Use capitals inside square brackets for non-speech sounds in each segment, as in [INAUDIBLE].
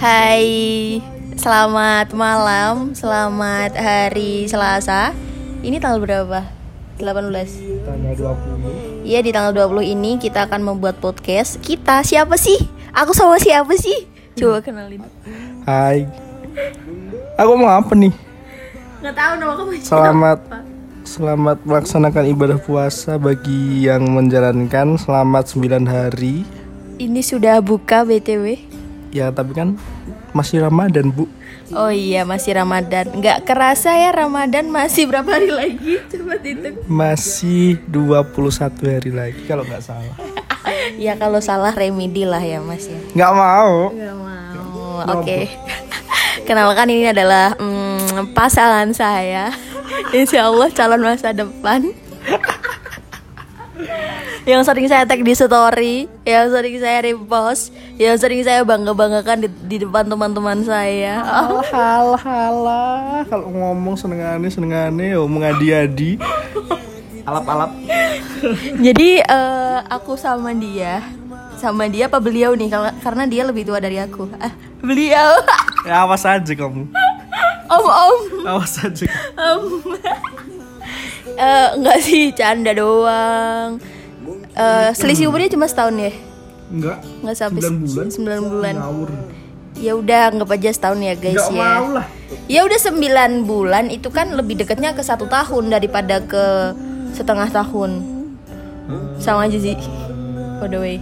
Hai, selamat malam, selamat hari Selasa. Ini tanggal berapa? 18. Tanggal 20 Iya, di tanggal 20 ini kita akan membuat podcast. Kita siapa sih? Aku sama siapa sih? Coba kenalin. Hai Aku mau apa nih? Nggak tahu nama kamu. Selamat Selamat melaksanakan ibadah puasa bagi yang menjalankan Selamat 9 hari Ini sudah buka BTW. Ya tapi kan masih Ramadan bu Oh iya, masih Ramadan. Nggak kerasa ya Ramadan masih berapa hari lagi? [LAUGHS] Coba hitung. Masih 21 hari lagi kalau nggak salah [LAUGHS] Ya kalau salah remedi lah ya Mas ya. Nggak mau Gak mau. Oke. [LAUGHS] Kenalkan ini adalah mm, pasangan saya. Insya Allah calon masa depan. Yang sering saya tag di story, yang sering saya repost, yang sering saya bangga banggakan di, di depan teman-teman saya. Oh, halah Kalau ngomong senengane senengane oh mengadi-adi Alap-alap Jadi eh, aku sama dia, sama dia apa beliau nih? Karena dia lebih tua dari aku. Ah, beliau. Ya awas aja kamu om om. Awas aja Em, eh, enggak sih canda doang Eh, selisih umurnya cuma setahun ya? Enggak. Nggak sampai 9 bulan. 9 bulan. Ngawur. Ya udah anggap aja setahun ya guys Nggak ya. mau lah. Ya udah 9 bulan itu kan lebih dekatnya ke satu tahun daripada ke setengah tahun. Sama aja sih. By the way.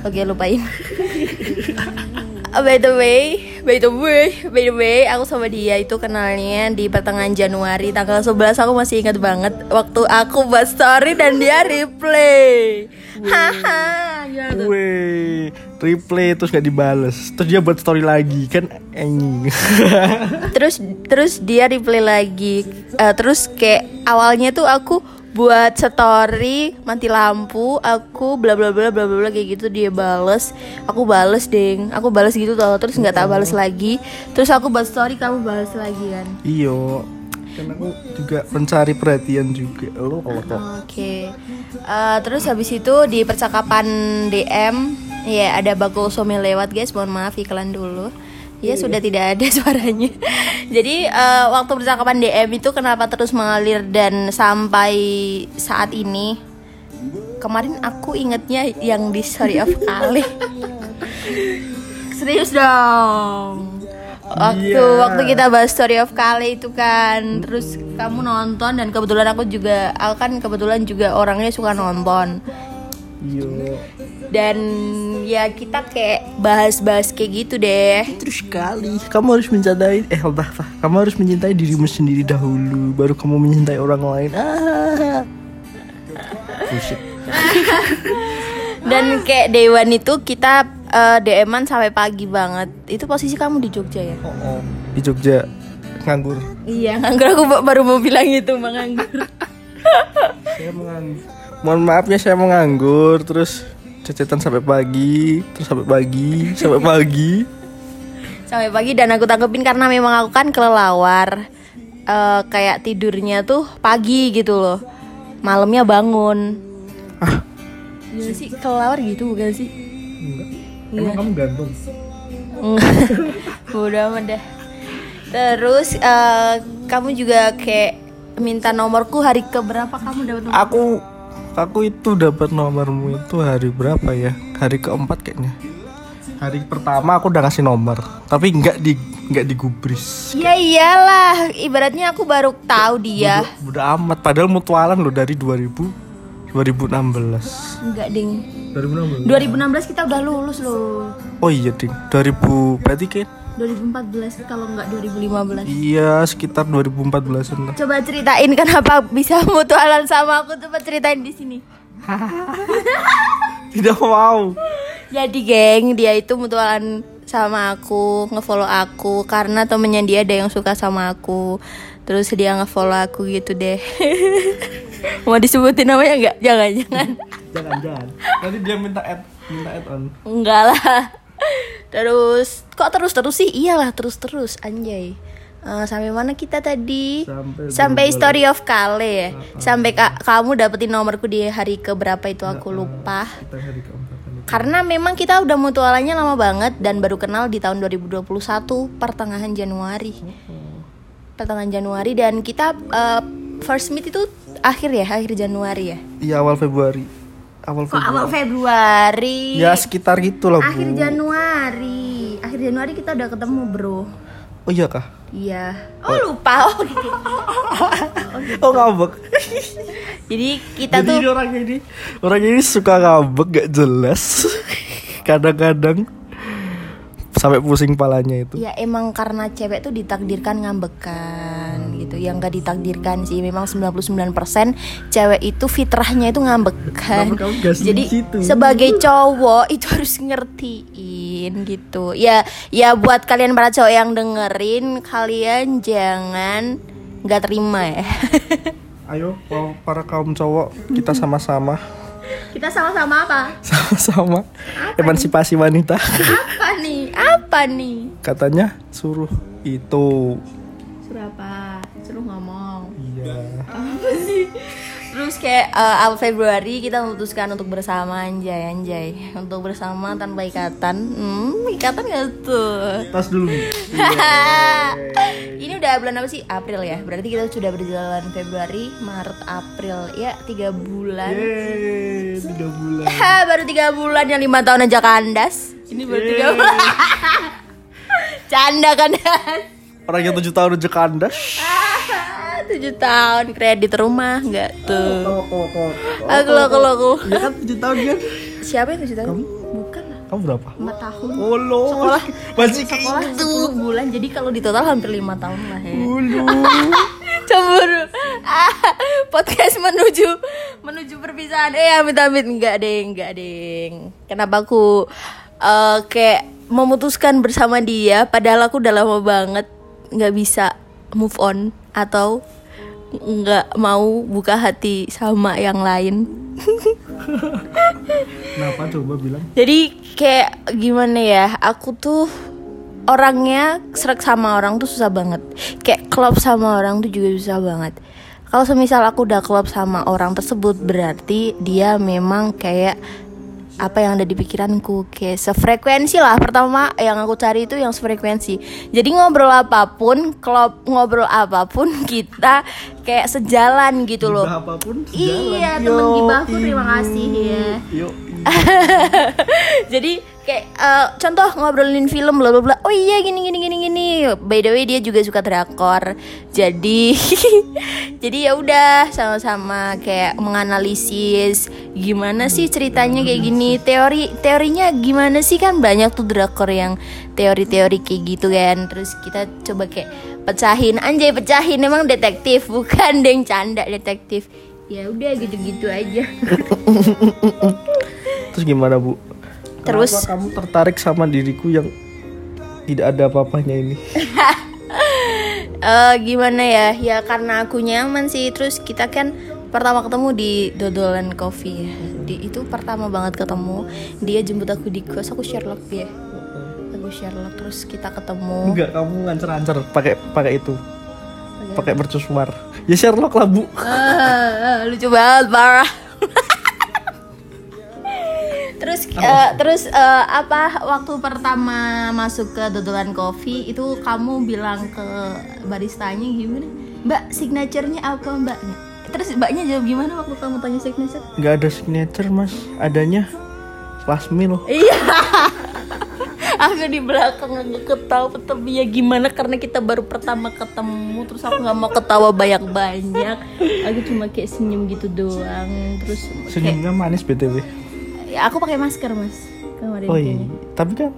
Oke lupain [LAUGHS] By the way, by the way, by the way, aku sama dia itu kenalnya di pertengahan Januari tanggal 11 aku masih ingat banget waktu aku buat story dan dia replay. Haha, gimana tuh? Weh, replay terus gak dibales Terus dia buat story lagi kan anjing Terus terus dia replay lagi. Eh, terus kayak awalnya tuh aku buat story mati lampu aku bla bla bla bla bla bla kayak gitu dia bales. Aku bales ding aku bales gitu tau terus nggak tak bales lagi. Terus aku buat story kamu bales lagi kan? Iyo Kan aku juga mencari perhatian juga. Lo kalau Oke. Eh, terus habis itu di percakapan DM ya ada Bagol Somil lewat guys. Mohon maaf iklan dulu. Ya sudah tidak ada [LAUGHS] suaranya. Jadi eh, waktu percakapan DM itu kenapa terus mengalir dan sampai saat ini kemarin aku ingetnya yang di Story of Kali. [LAUGHS] Serius dong. Waktu Iya. waktu kita bahas Story of Kale itu kan, terus kamu nonton dan kebetulan aku juga, aku kan kebetulan juga orangnya suka nonton Iyo dan ya kita kayak bahas-bahas kayak gitu deh. Terus sekali Kamu harus mencintai Eh apa, apa Kamu harus mencintai dirimu sendiri dahulu Baru kamu mencintai orang lain ah. Bullshit [LAUGHS] Dan kayak Dewan itu kita eh, DM-an sampai pagi banget. Itu posisi kamu di Jogja ya? oh, oh. Di Jogja Nganggur Iya, nganggur aku ba- baru mau bilang itu menganggur. Saya menganggur Mohon maafnya saya menganggur Terus cecetan sampai pagi Terus sampai pagi Sampai pagi. Sampai pagi dan aku tanggepin karena memang aku kan kelelawar. Eh, kayak tidurnya tuh pagi gitu loh. Malamnya bangun. Ah. Gimana sih? Kelelawar gitu bukan sih? Enggak. Emang kamu gantung? [LAUGHS] Bodoh amat dah. Terus eh, kamu juga kayak minta nomorku hari keberapa kamu dapat nomor? Aku Aku itu dapat nomormu itu hari berapa ya? Hari keempat kayaknya. Hari pertama aku udah ngasih nomor Tapi nggak di nggak digubris. Ya iyalah ibaratnya aku baru tahu dia. Udah amat. Padahal mutualan lo dari 2000 2016 enggak ding. 2016 2016 kita udah lulus loh. Oh iya ding. 2000 berarti kan 2014 kalau enggak 2015 Iya sekitar 2014an lah. Coba ceritain kenapa bisa mutualan sama aku? Coba ceritain di sini. [LAUGHS] Tidak mau. Jadi geng, dia itu mutualan sama aku, ngefollow aku. Karena temennya dia ada yang suka sama aku. Terus dia ngefollow aku gitu deh. [LAUGHS] Mau disebutin namanya enggak? Jangan, jangan. Jangan jangan Nanti dia minta add Minta add on Enggak lah. Terus kok terus-terus sih? Iyalah, terus-terus anjay. Eh, sampai mana kita tadi? Sampai Sampai story of Kale ya. Sampai ka- kamu dapetin nomorku di hari keberapa itu aku lupa. Hari keempat kan karena memang kita udah mutualannya lama banget dan baru kenal di tahun 2021 pertengahan Januari pertengahan Januari dan kita eh, first meet itu akhir ya akhir Januari ya Iya awal Februari. Awal kok Februari. awal Februari Ya sekitar gitu lah bu. akhir Januari akhir Januari kita udah ketemu bro Oh iya kah? iya oh lupa [LAUGHS] oh gitu. Oh ngambek. [LAUGHS] jadi kita Jadi tuh orang ini orang ini suka ngambek gak jelas. [LAUGHS] Kadang-kadang sampai pusing palanya itu. Ya emang karena cewek tuh ditakdirkan ngambekan gitu. Yang gak ditakdirkan sih Memang 99% cewek itu fitrahnya itu ngambekan. Jadi situ? sebagai cowok itu harus ngertiin gitu. Ya ya buat kalian para cowok yang dengerin Kalian jangan nggak terima ya. [LAUGHS] Ayo para kaum cowok kita sama-sama Kita sama-sama apa? sama-sama emansipasi wanita. Apa nih? Apa nih? Katanya suruh itu. Suruh apa? Suruh ngomong Iya. Terus kayak eh, awal Februari kita memutuskan untuk bersama anjay anjay. Untuk bersama tanpa ikatan. Hmm, ikatan gak tuh? Tas dulu. [LAUGHS] ini udah bulan apa sih? April ya? Berarti kita sudah berjalan Februari Maret April. Ya tiga bulan. Yeay, tiga bulan. [LAUGHS] Ha, baru tiga bulan yang lima tahun aja kandas. Ini baru tiga bulan. [LAUGHS] Canda kandas. Orang yang tujuh tahun udah kandas. Tujuh tahun kredit rumah nggak tuh. Kok, kok, kok. aku aku aku. Ya kan tujuh tahun kan? siapa yang tujuh tahun? Bukan lah. Kamu berapa? empat tahun. Oh lo. Sekolah. Masih sekolah. 10 bulan. Jadi kalau di total hampir lima tahun lah ya. [LAUGHS] Cemburu. Ah, [LAUGHS] podcast menuju menuju perpisahan. Eh amit amit. Enggak deh enggak deh kenapa aku eh, kayak memutuskan bersama dia padahal aku udah lama banget nggak bisa move on atau nggak mau buka hati sama yang lain Kenapa coba bilang? Jadi kayak gimana ya, aku tuh orangnya serak sama orang tuh susah banget. Kayak klop sama orang tuh juga susah banget. Kalau semisal aku udah klop sama orang tersebut berarti dia memang kayak apa yang ada di pikiranku. Kayak sefrekuensi lah pertama yang aku cari itu yang sefrekuensi. Jadi ngobrol apa pun klop ngobrol apa pun [LAUGHS] kita kayak sejalan gitu loh. Gibah apa pun Iya, sejalan. temen Yo, gibahku, terima kasih ya. Yo, [LAUGHS] jadi kayak eh, contoh ngobrolin film bla bla bla. Oh iya gini gini gini gini by the way dia juga suka drakor. Jadi [LAUGHS] jadi ya udah sama-sama kayak menganalisis gimana sih ceritanya kayak gini. Teori teorinya gimana sih kan banyak tuh drakor yang teori-teori kayak gitu kan. Terus kita coba kayak pecahin. Anjay pecahin. Emang detektif [LAUGHS] bukan deng canda detektif. Ya udah gitu-gitu aja. [LAUGHS] Terus gimana bu? Terus- Kenapa kamu tertarik sama diriku yang tidak ada apa-apanya ini? [LAUGHS] Eh gimana ya? Ya karena aku nyaman sih. Terus kita kan pertama ketemu di dodolan coffee ya. Di itu pertama banget ketemu. Dia jemput aku di kos. Aku Sherlock dia aku Sherlock. Terus kita ketemu. Enggak, kamu ngancer-ngancer pakai pakai itu. Pakai mercusuar. Ya Sherlock lah bu. Ah, lucu banget parah terus eh, terus eh, apa waktu pertama masuk ke dodolan kopi itu kamu bilang ke baristanya gimana mbak signaturenya apa mbak terus mbaknya jawab gimana waktu kamu tanya signature Nggak ada signature mas. Adanya last meal. iya [LAUGHS] aku di belakang nggak ketawa tapi ya gimana karena kita baru pertama ketemu terus aku nggak mau ketawa banyak banyak aku cuma kayak senyum gitu doang terus kayak Senyumnya manis btw. Ya, aku pakai masker mas kemarin Oh iya, tapi kan.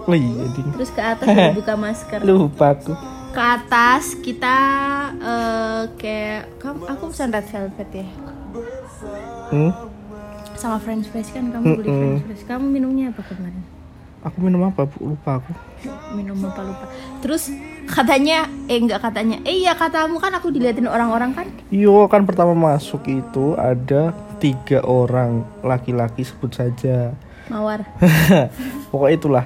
Oh iya, ding. terus ke atas [LAUGHS] buka masker Lupa aku. ke atas kita eh, kayak kamu aku pesan red velvet ya Hmm? sama french fries kan kamu beli Mm-mm. french fries kamu minumnya apa kemarin Aku minum apa bu? Lupa aku. minum apa lupa terus katanya eh enggak katanya eh iya katamu kan aku diliatin orang-orang kan Yo kan pertama masuk itu ada tiga orang laki-laki sebut saja. mawar [LAUGHS] Pokoknya itulah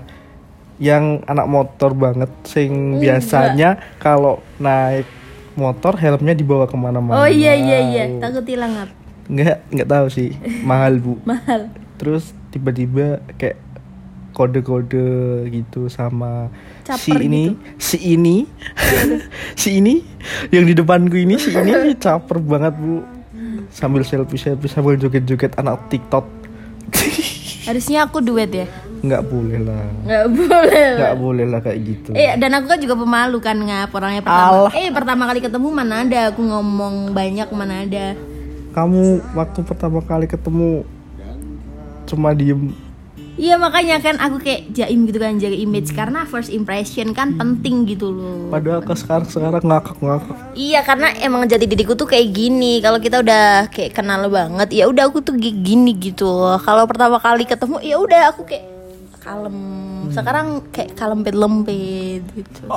yang anak motor banget sing Enggak. biasanya kalau naik motor helmnya dibawa ke mana-mana. oh iya iya iya takut hilang apa Nggak nggak tahu sih mahal bu. [LAUGHS] mahal terus tiba-tiba kayak kode-kode gitu sama si Caper ini gitu. si ini [LAUGHS] si ini yang di depanku ini si ini caper banget bu sambil selfie selfie sambil joget-joget anak TikTok [LAUGHS] Harusnya aku duet ya. nggak boleh lah Nggak boleh. lah. nggak boleh lah kayak gitu Eh dan aku kan juga pemalu kan ngap orangnya pertama. Alah. Eh pertama kali ketemu mana ada aku ngomong banyak mana ada. kamu waktu pertama kali ketemu cuma diem Iya makanya kan aku kayak jaim gitu kan jaga image karena first impression kan penting gitu loh. padahal ke sekarang sekarang ngakak ngakak Iya karena emang jati diriku tuh kayak gini. Kalau kita udah kayak kenal banget, ya udah aku tuh gi- gini gitu. Kalau pertama kali ketemu, ya udah aku kayak kalem. Sekarang kayak kalempet lempet gitu. [LAUGHS]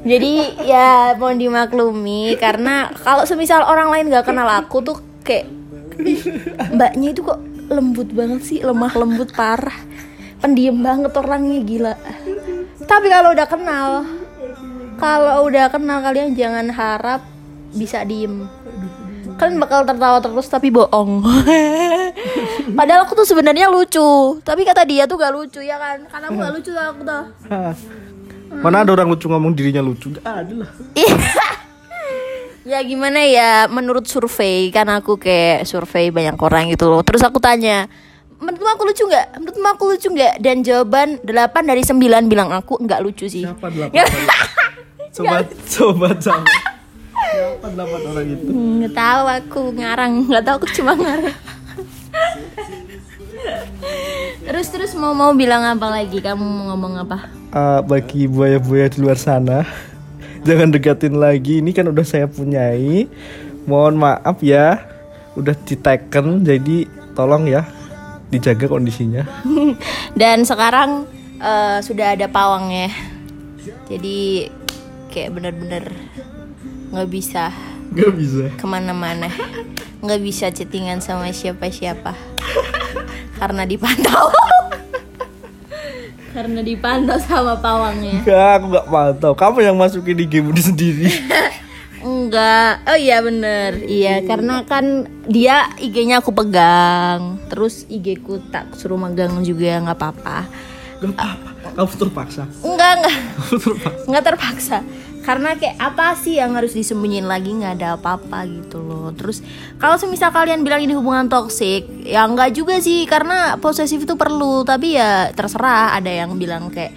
Jadi ya mohon dimaklumi karena kalau semisal orang lain gak kenal aku tuh kayak "Ih, mbaknya itu kok lembut banget sih, lemah lembut parah. Pendiam banget orangnya gila. Tapi kalau udah kenal, kalau udah kenal kalian jangan harap bisa diem. Kalian bakal tertawa terus tapi bohong. [LAUGHS] Padahal aku tuh sebenarnya lucu, tapi kata dia tuh gak lucu ya kan? Karena aku gak lucu aku tuh. Mana ada orang lucu ngomong dirinya lucu Nggak ada lah ya gimana ya menurut survei kan aku kayak survei banyak orang gitu loh. Terus aku tanya menurutmu aku lucu nggak? Menurutmu aku lucu nggak? Dan jawaban 8 dari 9 bilang aku nggak lucu sih. Siapa [LAUGHS] delapan orang? coba coba coba siapa delapan orang itu? Nggak tahu aku ngarang nggak tahu aku cuma ngarang. Terus terus mau mau bilang apa lagi? Kamu mau ngomong apa? Eh, bagi buaya-buaya di luar sana [LAUGHS] jangan deketin lagi ini kan udah saya punyai. Mohon maaf ya udah diteken jadi tolong ya dijaga kondisinya. [LAUGHS] Dan sekarang eh, sudah ada pawang ya jadi kayak bener-bener nggak bisa nggak bisa. ke mana-mana. Nggak bisa chattingan sama siapa-siapa. [LAUGHS] Karena dipantau karena dipantau sama pawangnya Enggak, aku nggak pantau. Kamu yang masukin di game ini sendiri. [LAUGHS] enggak oh iya bener iya karena kan dia IG-nya aku pegang terus IG ku tak suruh megang juga nggak apa-apa Gak apa-apa. Kamu terpaksa. enggak enggak Kamu terpaksa. nggak terpaksa karena kayak apa sih yang harus disembunyiin lagi? Nggak ada apa-apa gitu loh. Terus kalau semisal kalian bilang ini hubungan toksik ya nggak juga sih. Karena posesif itu perlu. Tapi ya terserah. Ada yang bilang kayak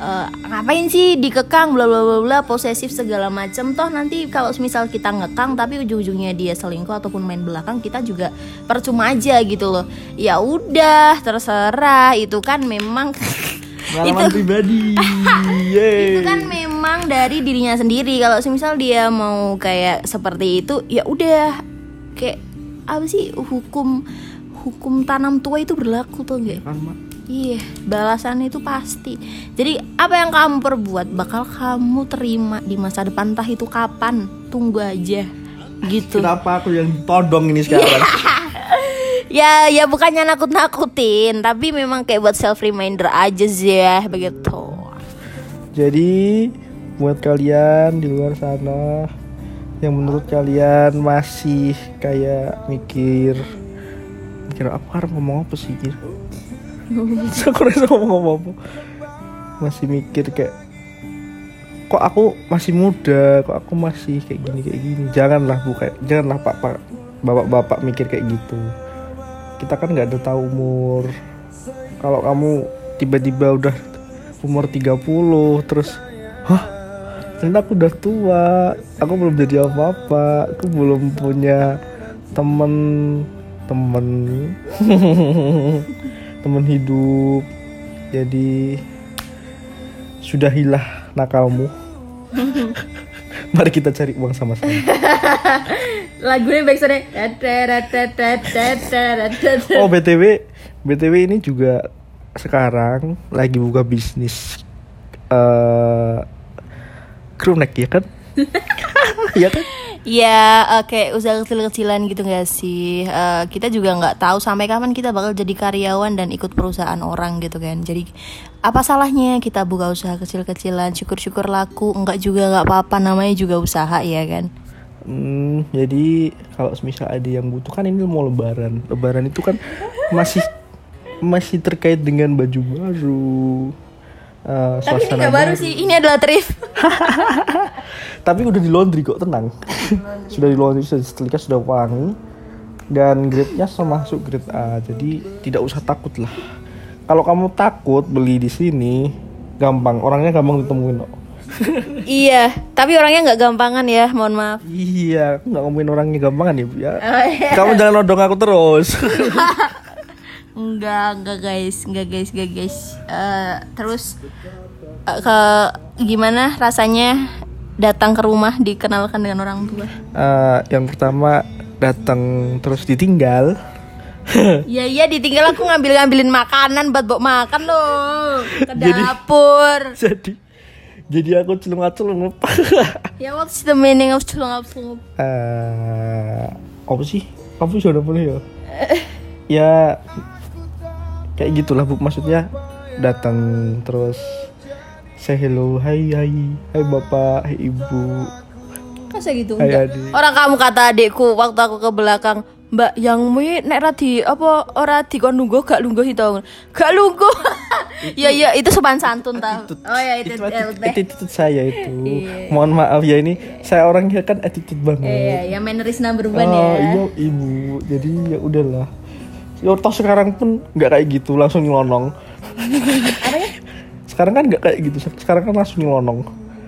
"Eh, ngapain sih dikekang? Bla bla bla bla. Posesif segala macem. Toh nanti kalau semisal kita ngekang tapi ujung-ujungnya dia selingkuh ataupun main belakang kita juga percuma aja gitu loh. Ya udah terserah. Itu kan memang [LAUGHS] Pengalaman pribadi. [LAUGHS] Yeay. itu kan memang dari dirinya sendiri kalau semisal dia mau kayak seperti itu ya udah kayak apa sih hukum hukum tanam tua itu berlaku tuh enggak Karma. iya balasannya itu pasti jadi apa yang kamu perbuat bakal kamu terima di masa depan entah itu kapan tunggu aja gitu Kenapa aku yang todong ini sekarang? [LAUGHS] ya ya bukannya nakut nakutin tapi memang kayak buat self reminder aja sih ya begitu. Jadi buat kalian di luar sana yang menurut kalian masih kayak mikir mikir apa harus ngomong apa sih kira? [LAUGHS] aku rasa ngomong apa. Masih mikir kayak kok aku masih muda kok aku masih kayak gini kayak gini. Janganlah bukan janganlah pak pak bapak bapak mikir kayak gitu kita kan nggak ada tahu umur. Kalau kamu tiba-tiba udah umur 30 terus hah? Ternyata aku udah tua. Aku belum jadi apa-apa. Aku belum punya temen temen [LAUGHS] temen hidup. Jadi sudahilah nakalmu. [LAUGHS] Mari kita cari uang sama-sama [LAUGHS] lagunya backsoundnya oh btw btw ini juga sekarang lagi buka bisnis eh crew neck ya kan Iya kan Ya kayak usaha kecil-kecilan gitu gak sih Eh, Kita juga nggak tahu sampai kapan kita bakal jadi karyawan dan ikut perusahaan orang gitu kan Jadi apa salahnya kita buka usaha kecil-kecilan Syukur-syukur laku Enggak juga nggak apa-apa namanya juga usaha ya kan Hmm, jadi kalau misal ada yang butuh kan ini mau lebaran. Lebaran itu kan masih masih terkait dengan baju baru. eh, Tapi ini nggak baru sih, ini adalah thrift. [LAUGHS] Tapi udah di laundry kok, tenang. sudah di laundry, sudah setelika, sudah wangi. Dan grade-nya termasuk grade A. Jadi tidak usah takut lah. Kalau kamu takut beli di sini, gampang. Orangnya gampang ditemuin kok. Iya, tapi orangnya nggak gampangan ya, mohon maaf. Iya, aku nggak ngomongin orangnya gampangan ya, Bu, ya. Oh, iya. Kamu jangan nodong aku terus. [LAUGHS] Enggak, enggak guys, enggak guys, enggak guys. Eh, terus eh, ke gimana rasanya datang ke rumah dikenalkan dengan orang tua? Eh, yang pertama datang terus ditinggal. [LAUGHS] Ya iya ditinggal aku ngambil-ngambilin makanan buat bawa makan loh ke Jadi- dapur. [LAUGHS] jadi jadi aku celung-celung [LAUGHS] ya what's the meaning of celung-celung? eh apa sih? Kamu sudah boleh ya? [LAUGHS] ya kayak gitulah bu maksudnya datang terus say hello hai hai hai bapak hai ibu Masa gitu Hai, adik. Orang kamu kata adikku waktu aku ke belakang, Mbak, yang mi nek ra di apa ora dikon lungguh gak lungguh itu. Gak lungguh. ya ya itu sopan santun tau. Oh ya itu, itu, itu, attitude saya itu Iya. mohon maaf ya ini saya orangnya kan attitude banget Iya, ya manneris number one oh, ya. iya ibu jadi ya udahlah ya toh sekarang pun nggak kayak gitu langsung nyelonong [LAUGHS] sekarang kan nggak kayak gitu sekarang kan langsung nyelonong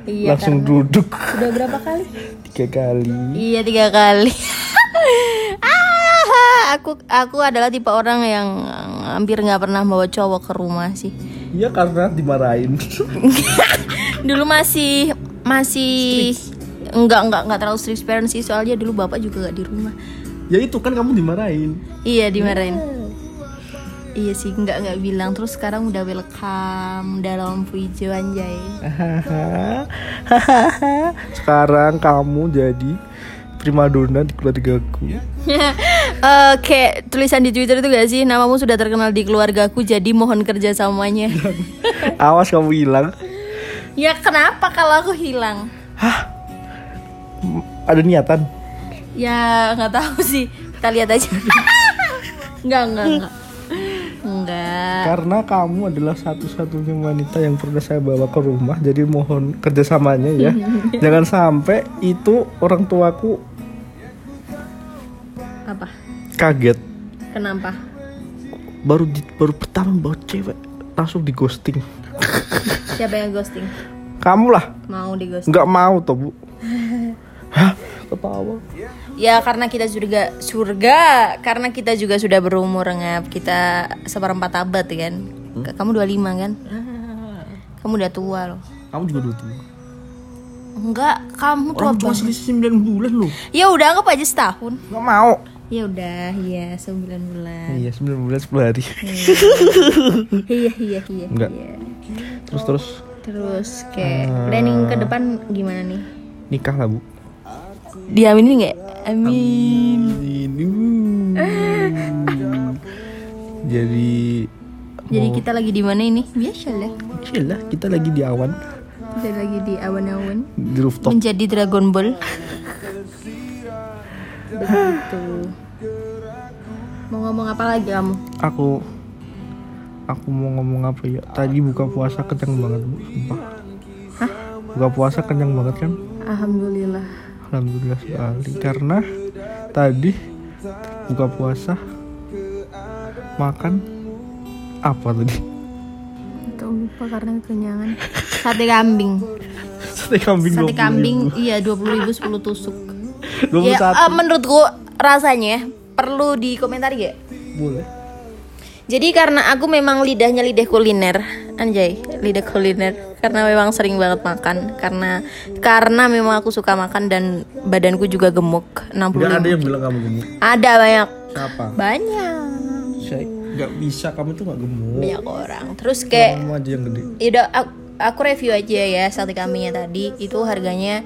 Iya, langsung duduk Sudah berapa kali? tiga kali Iya tiga kali. Aku aku adalah tipe orang yang hampir nggak pernah bawa cowok ke rumah sih. iya karena dimarahin [LAUGHS] Dulu masih masih enggak enggak enggak terlalu strict parents sih soalnya dulu bapak juga nggak di rumah. ya itu kan kamu dimarahin Iya dimarahin. Iya sih nggak nggak bilang terus sekarang udah welcome udah lampu hijau anjay. [LAUGHS] sekarang kamu jadi primadona di keluargaku [LAUGHS] Eh, kayak tulisan di Twitter itu gak sih namamu sudah terkenal di keluargaku jadi mohon kerjasamanya. [LAUGHS] awas kamu hilang ya kenapa kalau aku hilang? ada niatan Ya nggak tahu sih. Kita lihat aja. [LAUGHS] Enggak enggak enggak. Enggak. Karena kamu adalah satu-satunya wanita yang pernah saya bawa ke rumah, jadi mohon kerjasamanya ya. [LAUGHS] Jangan sampai itu orang tuaku Apa? Kaget. Kenapa? Baru di- baru pertama bawa cewek langsung di ghosting. Siapa yang ghosting? Kamu lah, Mau di ghosting? nggak mau toh bu. [LAUGHS] Hah? Ketawa. Ya karena kita juga surga, karena kita juga sudah berumur ngap. Kita seperempat abad kan. Kamu 25 kan? [LAUGHS] Kamu udah tua loh. Kamu juga dulu tua. Enggak, kamu tua Orang banget. selisih 9 bulan loh. Ya udah anggap aja setahun. Nggak mau. Ya udah, iya 9 bulan. Iya 9 bulan 10 hari. Iya iya iya. Enggak. iya. Terus terus Terus kayak planning ke depan gimana nih? nikah lah bu. Diaminin nggak? Amin. Ini. Jadi Jadi kita lagi di mana ini? Biasa lah. Yalah, kita lagi di awan Kita lagi di awan-awan di rooftop. menjadi Dragon Ball. Begitu. Mau ngomong apa lagi kamu? Aku aku mau ngomong apa ya? Tadi buka puasa kencang banget, Bu, sumpah. Hah? Buka puasa kencang banget kan? Alhamdulillah. Alhamdulillah sekali karena tadi buka puasa makan apa tadi? Itu lupa karena kenyangan. [LAUGHS] Sate kambing. Sate kambing. Sate 20.000. kambing iya 20.000 10 tusuk. 21. Ya, eh, menurutku rasanya perlu dikomentari ya. Boleh. Jadi karena aku memang lidahnya lidah kuliner, anjay, lidah kuliner. Karena memang sering banget makan, karena karena memang aku suka makan dan badanku juga gemuk 60 Gak ada yang bilang kamu gemuk. Ada banyak, Siapa? banyak, Saya nggak bisa kamu tuh nggak gemuk. banyak orang. Terus kayak Kamu aja yang gede. Yaudah aku, aku review aja ya sate kambingnya tadi itu harganya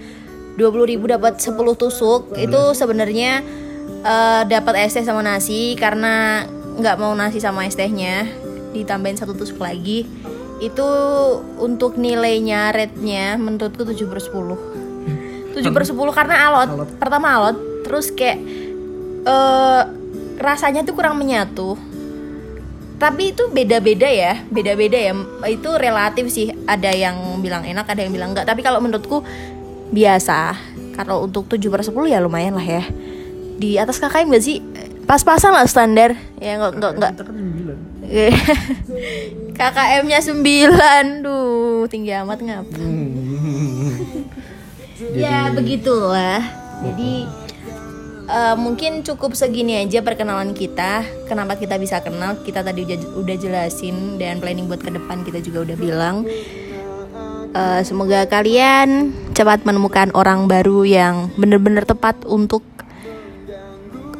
20.000 dapat 10 tusuk itu sebenarnya eh, dapat es teh sama nasi karena nggak mau nasi sama es tehnya ditambahin satu tusuk lagi itu untuk nilainya rate-nya menurutku 7 per 10 7 per 10 karena alot. Alot. Pertama alot, terus kayak eh rasanya tuh kurang menyatu. Tapi itu beda-beda ya, beda-beda ya. Itu relatif sih. Ada yang bilang enak, ada yang bilang enggak. Tapi kalau menurutku biasa. Kalau untuk 7 per 10 ya lumayan lah ya. Di atas KKM gak sih? Pas-pasan lah standar. Ya. Kita kan 9 KKM-nya 9 Duh, tinggi amat ngap Ya, begitulah Jadi eh, Mungkin cukup segini aja perkenalan kita Kenapa kita bisa kenal Kita tadi udah, udah jelasin Dan planning buat ke depan kita juga udah bilang Eh, Semoga kalian cepat menemukan orang baru yang bener-bener tepat untuk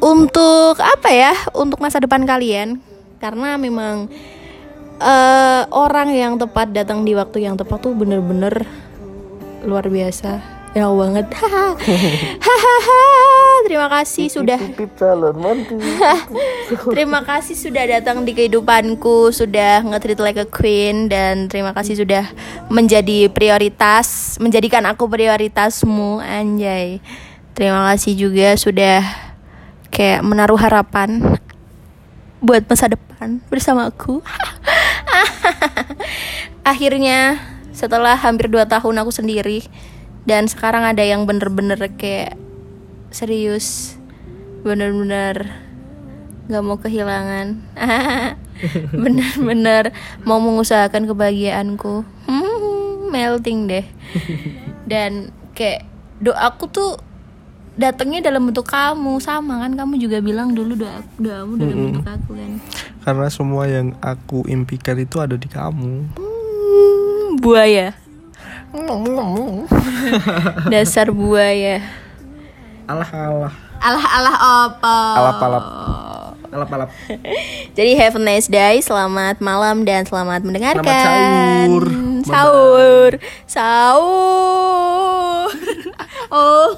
untuk apa ya untuk masa depan kalian. Karena memang eh, orang yang tepat datang di waktu yang tepat tuh bener-bener luar biasa enak banget. [LAUGHS] Hahaha. Terima kasih sudah calon [LAUGHS] terima kasih sudah datang di kehidupanku sudah nge-treat like a queen dan terima kasih sudah menjadi prioritas menjadikan aku prioritasmu anjay. Terima kasih juga sudah kayak menaruh harapan buat masa depan bersama aku. [LAUGHS] Akhirnya setelah hampir 2 tahun aku sendiri dan sekarang ada yang bener-bener kayak serius bener-bener nggak mau kehilangan. [LAUGHS] Bener-bener mau mengusahakan kebahagiaanku. Hmm, melting deh. [LAUGHS] Dan kayak doaku tuh datangnya dalam bentuk kamu. Sama kan kamu juga bilang dulu doa doamu dalam bentuk aku kan. Karena semua yang aku impikan itu ada di kamu. Hmm, buaya [LAUGHS] dasar buaya. Alah alah. Alah alah apa Alap alap. Alap alap. [LAUGHS] Jadi have a nice day selamat malam dan selamat mendengarkan. Sahur. sahur. Sahur. [LAUGHS] Oh.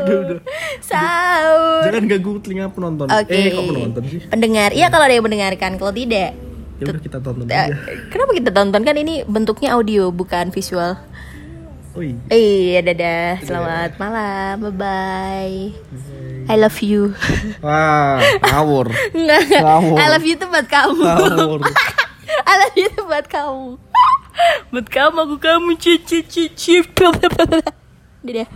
Udah udah. Sahur. Jangan ganggu telinga penonton. Oke. Eh kok penonton sih? Pendengar. Iya kalau ada yang mendengarkan. Kalau tidak Ya udah kita tonton aja kenapa kita tonton kan ini bentuknya audio bukan visual. Oh iya Iya dadah, selamat malam, bye bye. I love you. Wah ngawur. Ngawur. I love you tuh buat kamu. Ngawur [LAUGHS] I love you tuh buat kamu. [LAUGHS] buat kamu aku kamu cici cici. [LAUGHS] Dadah.